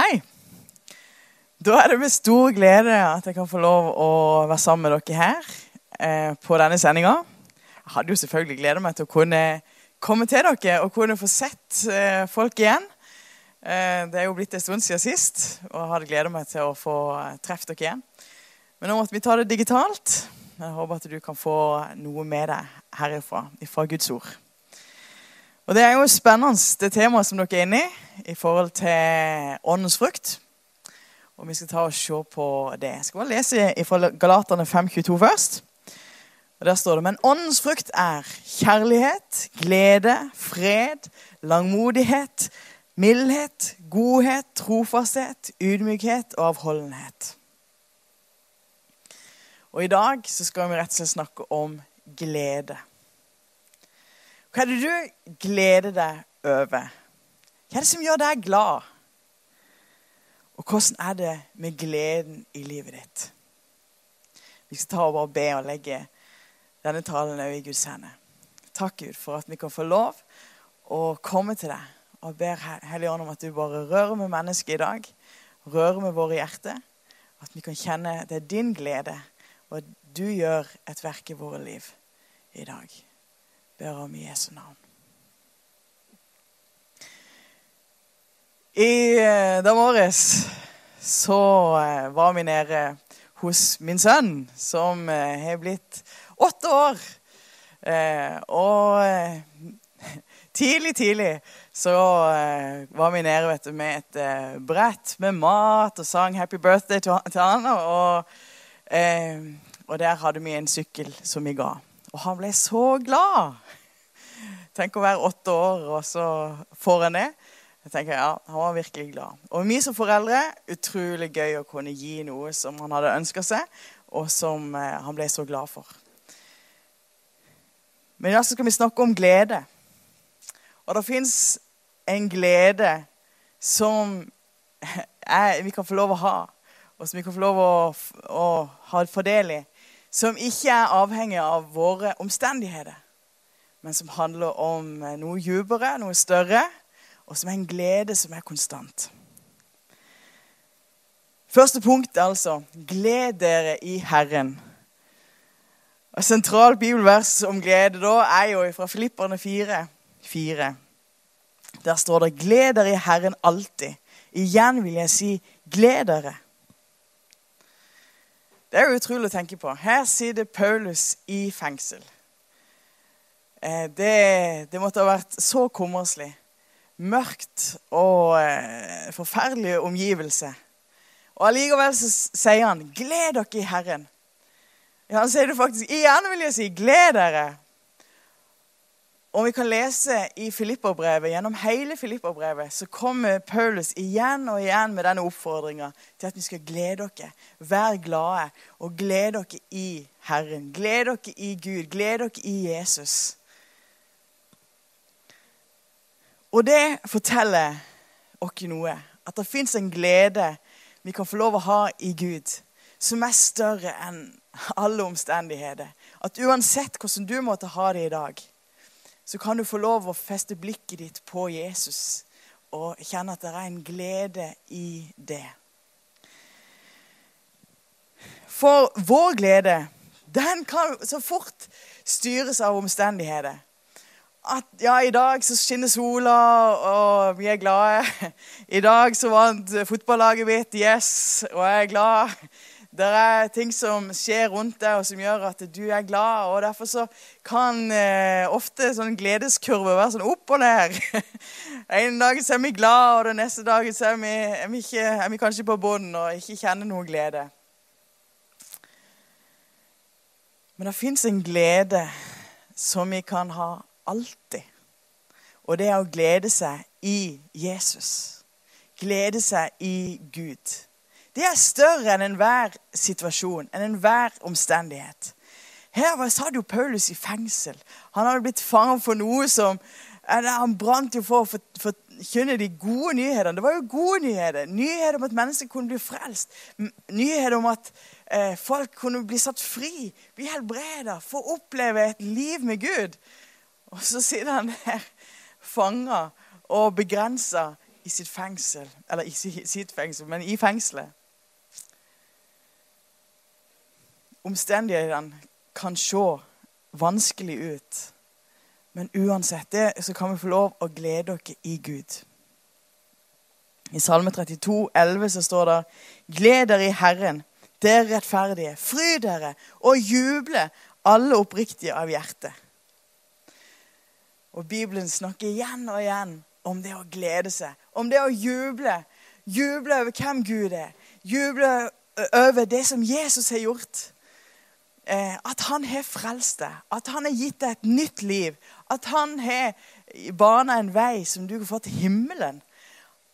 Hei. Da er det med stor glede at jeg kan få lov å være sammen med dere her eh, på denne sendinga. Jeg hadde jo selvfølgelig gleda meg til å kunne komme til dere og kunne få sett eh, folk igjen. Eh, det er jo blitt en stund siden sist, og jeg hadde gleda meg til å få eh, treffe dere igjen. Men nå måtte vi ta det digitalt. Jeg håper at du kan få noe med deg herifra, ifra Guds ord. Og Det er jo spennende, tema som dere er inne i i forhold til åndens frukt. Og Vi skal ta og se på det. Jeg skal bare lese fra Galaterne 5,22 først. Og Der står det Men åndens frukt er kjærlighet, glede, fred, langmodighet, mildhet, godhet, trofasthet, ydmykhet og avholdenhet. Og i dag så skal vi rett og slett snakke om glede. Hva er det du gleder deg over? Hva er det som gjør deg glad? Og hvordan er det med gleden i livet ditt? Vi skal ta og bare be og legge denne talen i Guds hender. Takk, Gud, for at vi kan få lov å komme til deg. Og ber Hellige Ånd om at du bare rører med mennesket i dag. Rører med våre hjerter. At vi kan kjenne det er din glede, og at du gjør et verk i våre liv i dag. Ber om i Jesu navn. I eh, dag morges så eh, var vi nede hos min sønn, som eh, har blitt åtte år. Og tidlig, tidlig så var vi nede du, med et brett med mat og sang 'Happy Birthday' til han. Og, og der hadde vi en sykkel som vi ga. Og han ble så glad. Tenk å være åtte år, og så får han det. Jeg tenker, ja, Han var virkelig glad. Og vi som foreldre, utrolig gøy å kunne gi noe som han hadde ønska seg, og som eh, han ble så glad for. Men i dag skal vi snakke om glede. Og det fins en glede som jeg, vi kan få lov å ha, og som vi kan få lov å, å ha fordel i, som ikke er avhengig av våre omstendigheter, men som handler om eh, noe dypere, noe større og som er en glede som er konstant. Første punkt altså gled dere i Herren. Og Sentralt bibelvers om glede da er jo fra Filipperne 4, 4. Der står det 'Gled dere i Herren alltid'. Igjen vil jeg si 'gled dere'. Det er jo utrolig å tenke på. Her sitter Paulus i fengsel. Eh, det, det måtte ha vært så kummerslig mørkt og eh, forferdelige omgivelser. Og Allikevel så sier han, 'Gled dere i Herren'. Ja, Han sier det faktisk igjen, vil jeg si. Gled dere. Og vi kan lese i Filipperbrevet, gjennom hele Filipperbrevet så kommer Paulus igjen og igjen med denne oppfordringa til at vi skal glede dere. Vær glade og gled dere i Herren. Gled dere i Gud. Gled dere i Jesus. Og det forteller oss noe. At det fins en glede vi kan få lov å ha i Gud, som er større enn alle omstendigheter. At uansett hvordan du måtte ha det i dag, så kan du få lov å feste blikket ditt på Jesus og kjenne at det er en glede i det. For vår glede, den kan så fort styres av omstendigheter at ja, i dag så skinner sola, og vi er glade. I dag så vant fotballaget mitt, yes, og jeg er glad. Det er ting som skjer rundt deg, og som gjør at du er glad. og Derfor så kan eh, ofte sånn gledeskurve være sånn opp og ned. En dag så er vi glad, og den neste dagen så er vi, er vi, ikke, er vi kanskje på bunnen og ikke kjenner noe glede. Men det fins en glede som vi kan ha alltid. Og det er å glede seg i Jesus. Glede seg i Gud. Det er større enn enhver situasjon, enn enhver omstendighet. Her satt jo Paulus i fengsel. Han hadde blitt fanget for noe som Han brant jo for å forkynne de gode nyhetene. Det var jo gode nyheter. Nyheter om at mennesker kunne bli frelst. Nyheter om at eh, folk kunne bli satt fri, bli helbreda, få oppleve et liv med Gud. Og så sitter han der fanga og begrensa i sitt fengsel Eller ikke i sitt fengsel, men i fengselet. Omstendighetene kan se vanskelig ut. Men uansett det, så kan vi få lov å glede dere i Gud. I Salme 32, 11 så står det Gled dere i Herren, dere rettferdige. Fry dere og juble, alle oppriktige av hjerte. Og Bibelen snakker igjen og igjen om det å glede seg, om det å juble. Juble over hvem Gud er. Juble over det som Jesus har gjort. Eh, at han har frelst deg, at han har gitt deg et nytt liv. At han har bana en vei som du kan få til himmelen.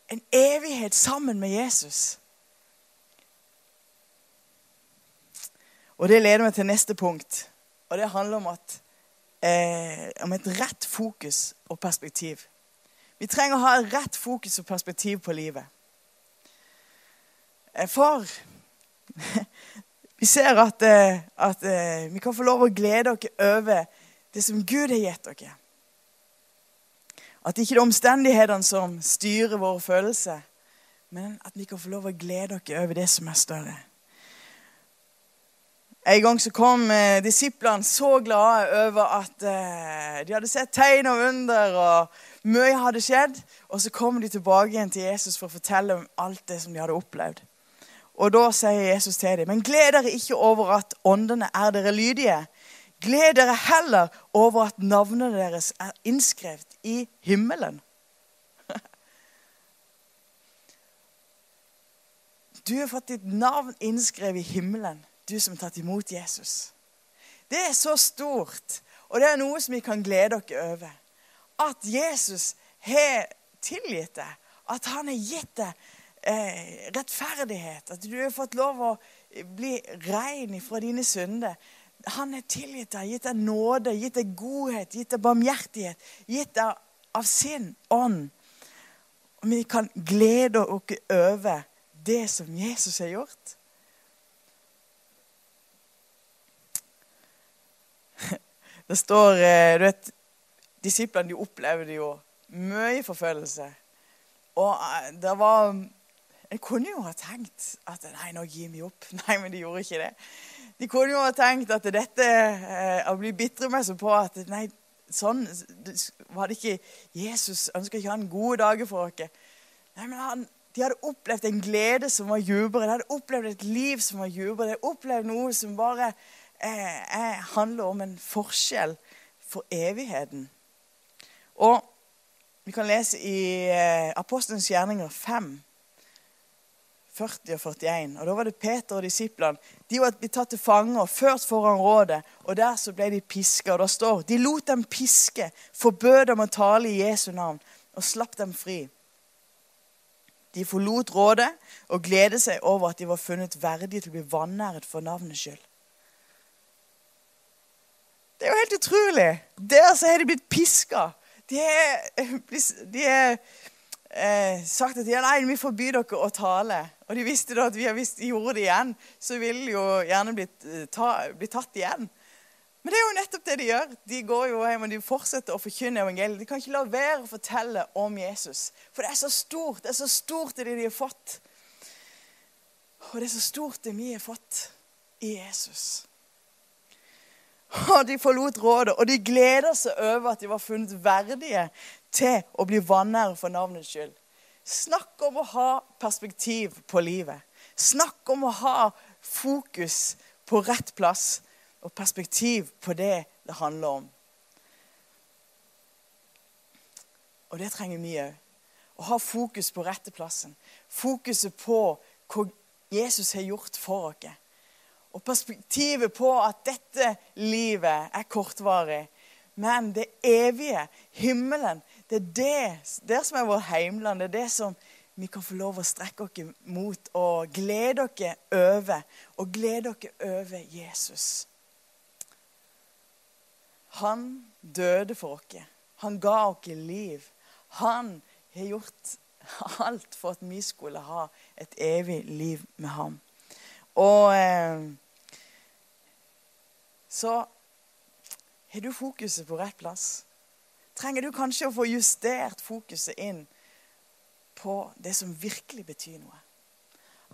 En evighet sammen med Jesus. Og det leder meg til neste punkt. Og det handler om, at, eh, om et rett fokus og perspektiv. Vi trenger å ha et rett fokus og perspektiv på livet. Eh, for vi ser at, eh, at, eh, vi kan få lov å glede oss over det som Gud har gitt dere. At ikke det er omstendighetene som styrer våre følelser, men at vi kan få lov å glede oss over det som er større. En gang så kom eh, disiplene så glade over at eh, de hadde sett tegn og under, og mye hadde skjedd. Og så kom de tilbake igjen til Jesus for å fortelle om alt det som de hadde opplevd. Og da sier Jesus til dem, men gled dere ikke over at åndene er dere lydige. Gled dere heller over at navnene deres er innskrevet i himmelen. Du har fått ditt navn innskrevet i himmelen du som har tatt imot Jesus. Det er så stort, og det er noe som vi kan glede oss over. At Jesus har tilgitt deg, at han har gitt deg eh, rettferdighet. At du har fått lov å bli ren fra dine synder. Han har tilgitt deg, gitt deg nåde, gitt deg godhet, gitt deg barmhjertighet. Gitt deg av sin ånd. Og vi kan glede oss over det som Jesus har gjort. Det står eh, du vet, Disiplene de opplevde jo mye forfølgelse. Og eh, det var En kunne jo ha tenkt at nei, nå gir vi opp. Nei, men de gjorde ikke det. De kunne jo ha tenkt at dette eh, Å bli bitre med seg på at nei, sånn var det ikke Jesus ønsker ikke han gode dager for oss. Nei, men han, De hadde opplevd en glede som var dypere. De hadde opplevd et liv som var dypere. De hadde opplevd noe som bare eh, handler om en forskjell for evigheten. Og vi kan lese i eh, Apostelens gjerninger 5, 40 og 41. Og Da var det Peter og disiplene. De var blitt tatt til fange og ført foran rådet. og Der så ble de piska. Og det står de lot dem piske, forbød dem å tale i Jesu navn og slapp dem fri. De forlot rådet og gledet seg over at de var funnet verdige til å bli vanæret for navnets skyld. Det er jo helt utrolig. Der så har de blitt piska. De har eh, sagt at ja, nei, vi forbyr dere å tale. Og de visste da at hvis de gjorde det igjen, så ville de jo gjerne blitt eh, ta, bli tatt igjen. Men det er jo nettopp det de gjør. De går jo hjem og de fortsetter å forkynne evangeliet. De kan ikke la være å fortelle om Jesus. For det er så stort. Det er så stort det de har fått. Og det er så stort det vi har fått i Jesus. Og de forlot rådet, og de gleder seg over at de var funnet verdige til å bli vanære for navnets skyld. Snakk om å ha perspektiv på livet. Snakk om å ha fokus på rett plass og perspektiv på det det handler om. Og det trenger vi òg. Å ha fokus på rette plassen. Fokuset på hva Jesus har gjort for oss og perspektivet på at dette livet er kortvarig. Men det evige, himmelen, det er det, det som er vår heimland. Det er det som vi kan få lov å strekke oss mot og glede oss over. Og glede oss over Jesus. Han døde for oss. Han ga oss liv. Han har gjort alt for at vi skulle ha et evig liv med ham. Og eh, så har du fokuset på rett plass. Trenger du kanskje å få justert fokuset inn på det som virkelig betyr noe.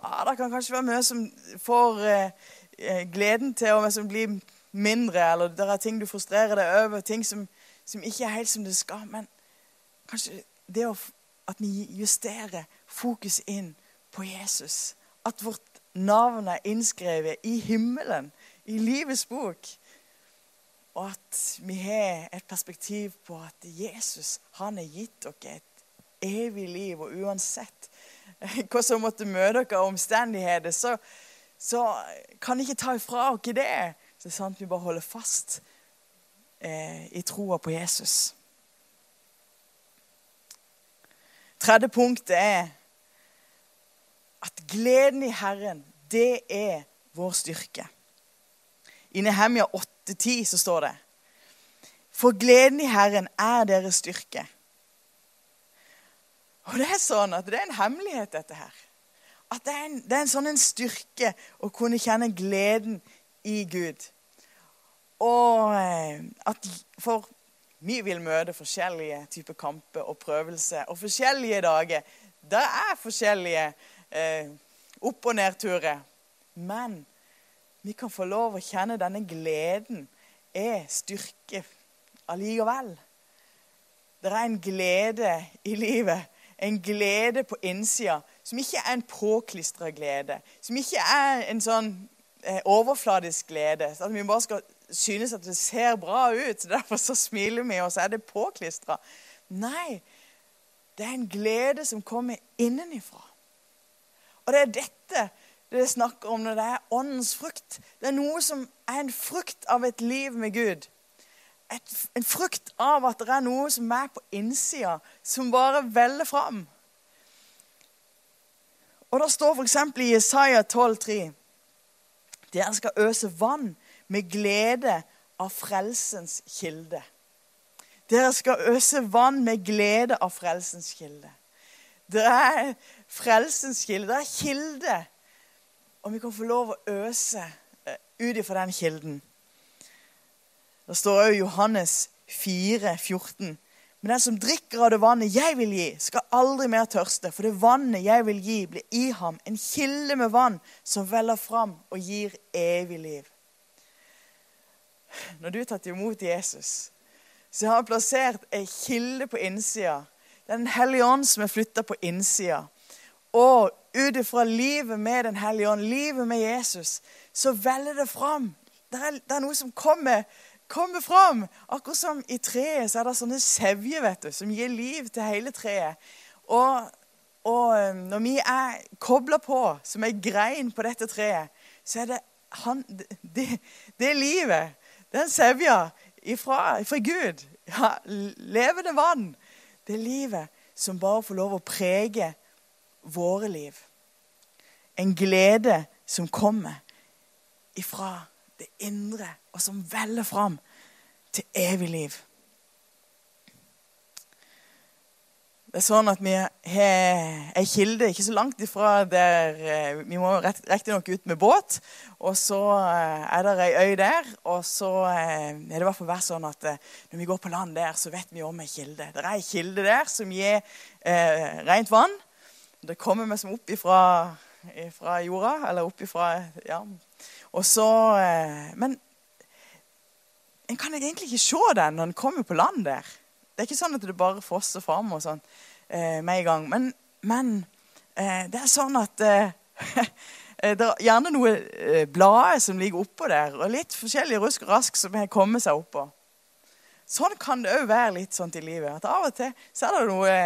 Ja, Det kan kanskje være mye som får eh, eh gleden til å liksom, bli mindre, eller det er ting du frustrerer deg over, ting som, som ikke er helt som det skal. Men kanskje det å, at vi justerer fokus inn på Jesus. At vårt navn er innskrevet i himmelen, i livets bok. Og at vi har et perspektiv på at Jesus han har gitt dere et evig liv. Og uansett hva som måtte møte dere av omstendigheter, så, så kan ikke ta ifra dere det. Så det er sant vi bare holder fast eh, i troa på Jesus. Tredje punktet er at gleden i Herren, det er vår styrke. I Nehemia 8,10 så står det For gleden i Herren er deres styrke. Og det er sånn at det er en hemmelighet, dette her. At det er en, det er en sånn en styrke å kunne kjenne gleden i Gud. Og eh, at For vi vil møte forskjellige typer kamper og prøvelser og forskjellige dager. Det er forskjellige eh, opp- og nedturer. Men vi kan få lov å kjenne denne gleden er styrke allikevel. Det er en glede i livet, en glede på innsida, som ikke er en påklistra glede. Som ikke er en sånn eh, overfladisk glede. Så at vi bare skal synes at det ser bra ut, så derfor så smiler vi, og så er det påklistra. Nei, det er en glede som kommer innenifra. Og det er dette det snakker om når det er åndens frukt. Det er noe som er en frukt av et liv med Gud. Et, en frukt av at det er noe som er på innsida, som bare veller fram. Og Det står f.eks. i Jesaja 12,3.: Dere skal øse vann med glede av frelsens kilde. Dere skal øse vann med glede av frelsens kilde. Det er frelsens kilde. Det er kilde. Og vi kan få lov å øse eh, ut ifra den kilden. Det står òg Johannes 4, 14. Men den som drikker av det vannet jeg vil gi, skal aldri mer tørste. For det vannet jeg vil gi, blir i ham en kilde med vann som veller fram og gir evig liv. Når du har tatt imot Jesus, så har han plassert ei kilde på innsida. Den hellige ånd som er flytta på innsida. Og ut ifra livet med Den hellige ånd, livet med Jesus, så veller det fram. Det er, det er noe som kommer, kommer fram. Akkurat som i treet så er det sånne sevjer vet du, som gir liv til hele treet. Og, og um, når vi er kobla på som ei grein på dette treet, så er det han, det, det livet den sevja ifra, ifra Gud, ja, levende vann, det livet som bare får lov å prege våre liv. En glede som kommer ifra det indre, og som veller fram til evig liv. Det er sånn at Vi har ei kilde ikke så langt ifra der eh, Vi må riktignok ut med båt. Og så eh, er det ei øy der. Og så eh, er det i hvert fall vært sånn at når vi går på land der, så vet vi om ei kilde. Det er ei kilde der som gir eh, rent vann. Det kommer vi som opp ifra, ifra jorda. Eller opp ifra Ja. Og så eh, Men en kan egentlig ikke se den når en kommer på land der. Det er ikke sånn at det bare fosser fram og sånn eh, med en gang. Men, men eh, det er sånn at det er gjerne noe blader som ligger oppå der, og litt forskjellig rusk og rask som har kommet seg oppå. Sånn kan det òg være litt sånn i livet. At Av og til så er det noe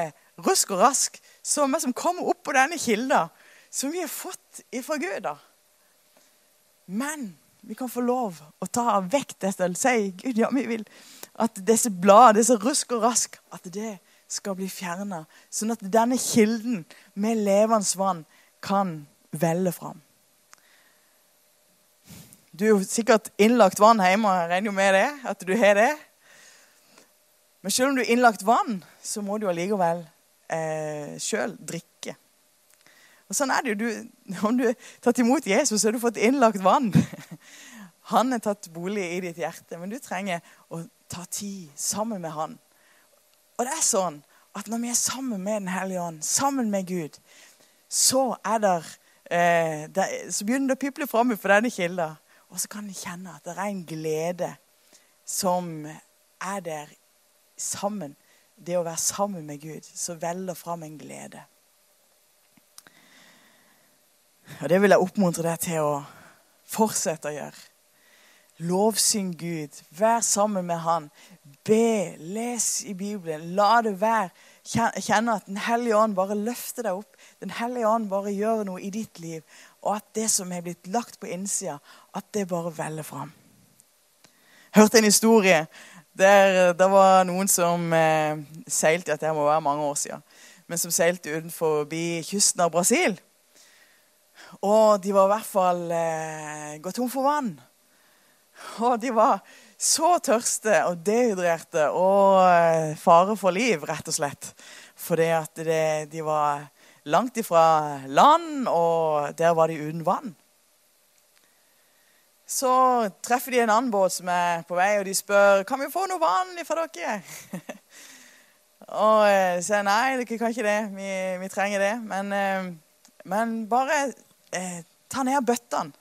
rusk og rask som, som kommer opp på denne kilda, som vi har fått ifra Gud. da. Men vi kan få lov å ta vekk dette si Gud, ja, vi vil at disse bladene, disse rusk og rask, at det skal bli fjerna. Sånn at denne kilden med levende vann kan velle fram. Du er jo sikkert innlagt vann hjemme. Jeg regner jo med det, at du har det. Men selv om du er innlagt vann, så må du allikevel eh, sjøl drikke. Og Sånn er det jo. Du, om du har tatt imot Jesus, så har du fått innlagt vann. Han har tatt bolig i ditt hjerte, men du trenger å ta tid sammen med han. Og det er sånn at når vi er sammen med Den hellige ånd, sammen med Gud, så er der, eh, der Så begynner det å piple fram for denne kilda. Og så kan du kjenne at det er en glede som er der sammen. Det å være sammen med Gud, så veller fram en glede. Og Det vil jeg oppmuntre deg til å fortsette å gjøre. Lovsyng Gud. Vær sammen med Han. Be. Les i Bibelen. La det være. Kjenne at Den hellige ånd bare løfter deg opp. Den hellige ånd bare gjør noe i ditt liv. Og at det som er blitt lagt på innsida, at det bare veller fram. Hørte en historie der der var noen som eh, seilte det må være mange år siden, men som seilte utenfor kysten av Brasil. Og de var i hvert fall eh, gått tom for vann. Og de var så tørste og dehydrerte og eh, fare for liv, rett og slett. Fordi at det, de var langt ifra land, og der var de uten vann. Så treffer de en annen båt som er på vei, og de spør kan vi få noe vann fra dere. og de sier nei, dere kan ikke det. Vi, vi trenger det. Men, eh, men bare eh, ta ned bøttene.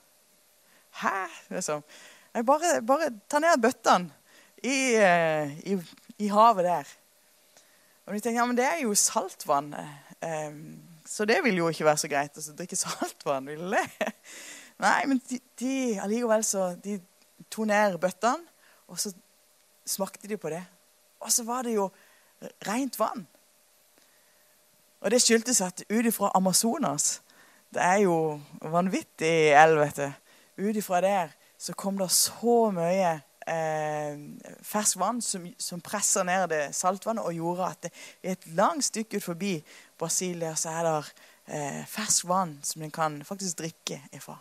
Hæ? Liksom. Bare, bare ta ned bøttene i, eh, i, i, havet der. Og de tenker ja, men det er jo saltvann. Eh, så det vil jo ikke være så greit å drikke saltvann. vil det? Nei, men de, de allikevel så de tok ned bøttene, og så smakte de på det. Og så var det jo rent vann. Og det skyldtes at ut ifra Amazonas Det er jo vanvittig elv, vet du. Ut ifra der så kom det så mye eh, fersk vann som, som pressa ned det saltvannet og gjorde at det, et langt stykke ut forbi Brasilia så er det eh, fersk vann som en kan faktisk drikke ifra.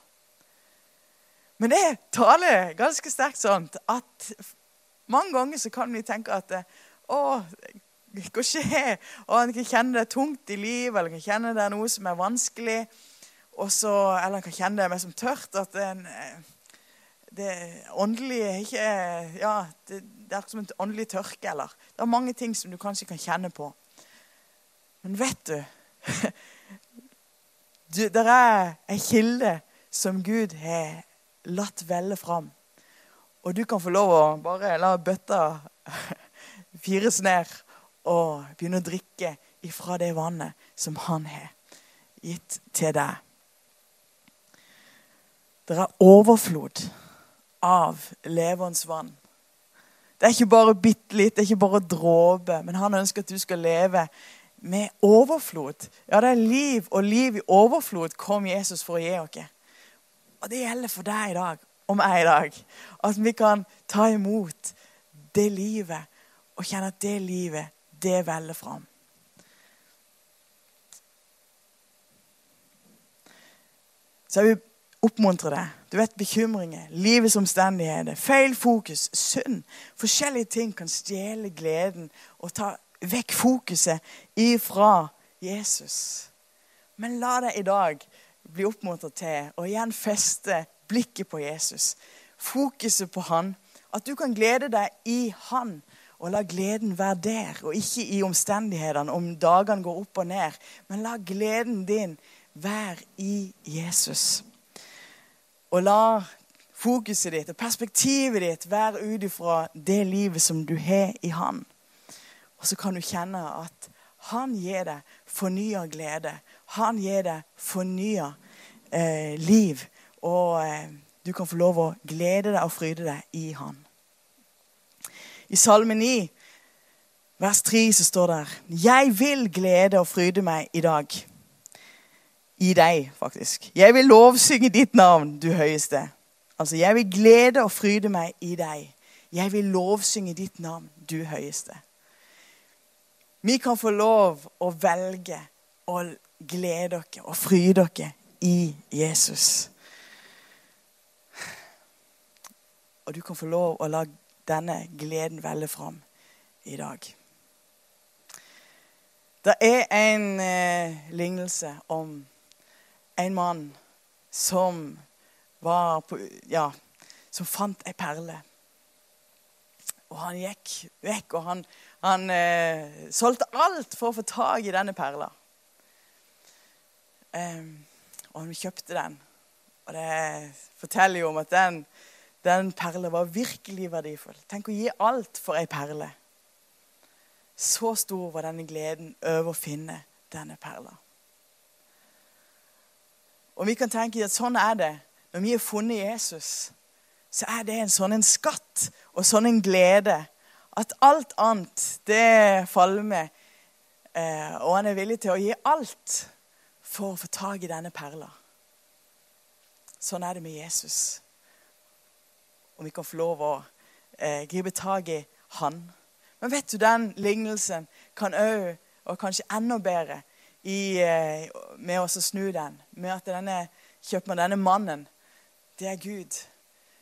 Men det taler ganske sterkt sånn at mange ganger så kan vi tenke at å, hva skjer? Og en kan kjenne det tungt i livet, eller en kan kjenne det er noe som er vanskelig. Så, eller en kan kjenne det mer som tørt. at en, det åndelige er ikke Ja, det, det er som en åndelig tørke. eller Det er mange ting som du kanskje kan kjenne på. Men vet du, du Det er en kilde som Gud har latt velle fram. Og du kan få lov å bare la bøtta fires ned og begynne å drikke ifra det vannet som han har gitt til deg. Det er overflod av levende vann. Det er ikke bare bitte litt, det er ikke bare dråpe, men han ønsker at du skal leve med overflod. Ja, det er liv, og liv i overflod kom Jesus for å gi oss. Og det gjelder for deg i dag og meg i dag. At vi kan ta imot det livet og kjenne at det livet, det veller fram. Så jeg vil oppmuntre deg. Du vet bekymringer, livets omstendigheter, feil fokus, synd. Forskjellige ting kan stjele gleden og ta vekk fokuset ifra Jesus. Men la deg i dag bli oppmuntret til å igjen feste blikket på Jesus. Fokuset på han. At du kan glede deg i han. Og la gleden være der, og ikke i omstendighetene, om dagene går opp og ned. Men la gleden din være i Jesus. Og la fokuset ditt og perspektivet ditt være ut ifra det livet som du har i Han. Og så kan du kjenne at han gir deg fornya glede. Han gir deg fornya eh, liv. Og eh, du kan få lov å glede deg og fryde deg i Han. I Salme 9, vers 3, så står det Jeg vil glede og fryde meg i dag i deg, faktisk. Jeg vil lovsynge ditt navn, du høyeste. Altså, jeg vil glede og fryde meg i deg. Jeg vil lovsynge ditt navn, du høyeste. Vi kan få lov å velge å glede dere og fryde dere i Jesus. Og du kan få lov å la denne gleden velle fram i dag. Det er en eh, lignelse om en mann som var på, ja, som fant ei perle. Og han gikk vekk, og han, Han eh, solgte alt for å få tak i denne perla. Eh, og han kjøpte den. Og det forteller jo om at den, den perla var virkelig verdifull. Tenk å gi alt for ei perle. Så stor var denne gleden over å finne denne perla. Og vi kan tenke at sånn er det når vi har funnet Jesus. Så er det en sånn en skatt og sånn en glede at alt annet, det faller med. Eh, og han er villig til å gi alt for å få tak i denne perla. Sånn er det med Jesus. Og vi kan få lov å eh, gripe tak i han. Men vet du, den lignelsen kan òg, og kanskje enda bedre, i, eh, med å snu den, med at denne kjøpmannen, denne mannen, det er Gud,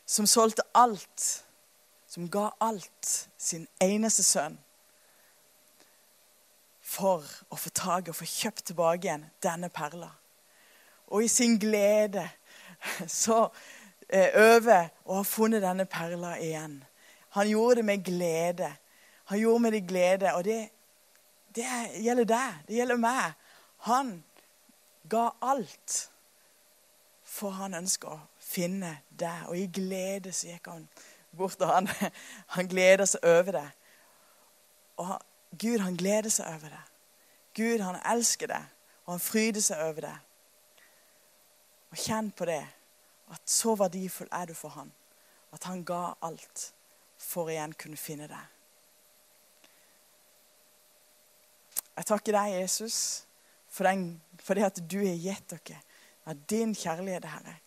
som solgte alt som ga alt, sin eneste sønn, for å få tak i og få kjøpt tilbake igjen denne perla. Og i sin glede så eh, over å ha funnet denne perla igjen. Han gjorde det med glede. Han gjorde med det glede, og det, det gjelder deg. Det gjelder meg. Han ga alt, for han ønsker å finne deg. Og i glede så gikk han bort, og han, han gleder seg over det. Og Gud, han gleder seg over det. Gud, han elsker det, og han fryder seg over det. Og kjenn på det, at så verdifull er du for han, at han ga alt for å igjen kunne finne deg. Jeg takker deg, Jesus, for, den, for det at du har gitt dere av din kjærlighet, Herre.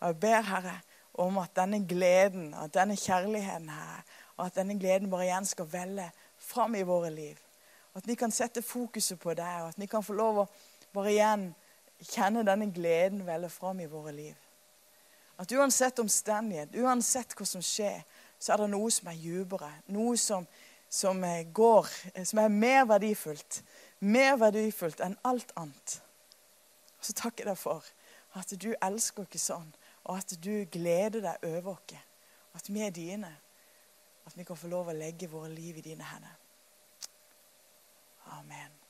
Og jeg ber, Herre, om at denne gleden, at denne kjærligheten Herre, og at denne gleden bare igjen skal velle fram i våre liv. At vi kan sette fokuset på deg, og at vi kan få lov å bare igjen kjenne denne gleden velle fram i våre liv. At uansett omstendighet, uansett hva som skjer, så er det noe som er dypere. Noe som, som går, som er mer verdifullt. Mer verdifullt enn alt annet. Så takker jeg deg for at du elsker oss sånn og at du gleder deg over oss. At vi er dine. At vi kan få lov å legge våre liv i dine hender. Amen.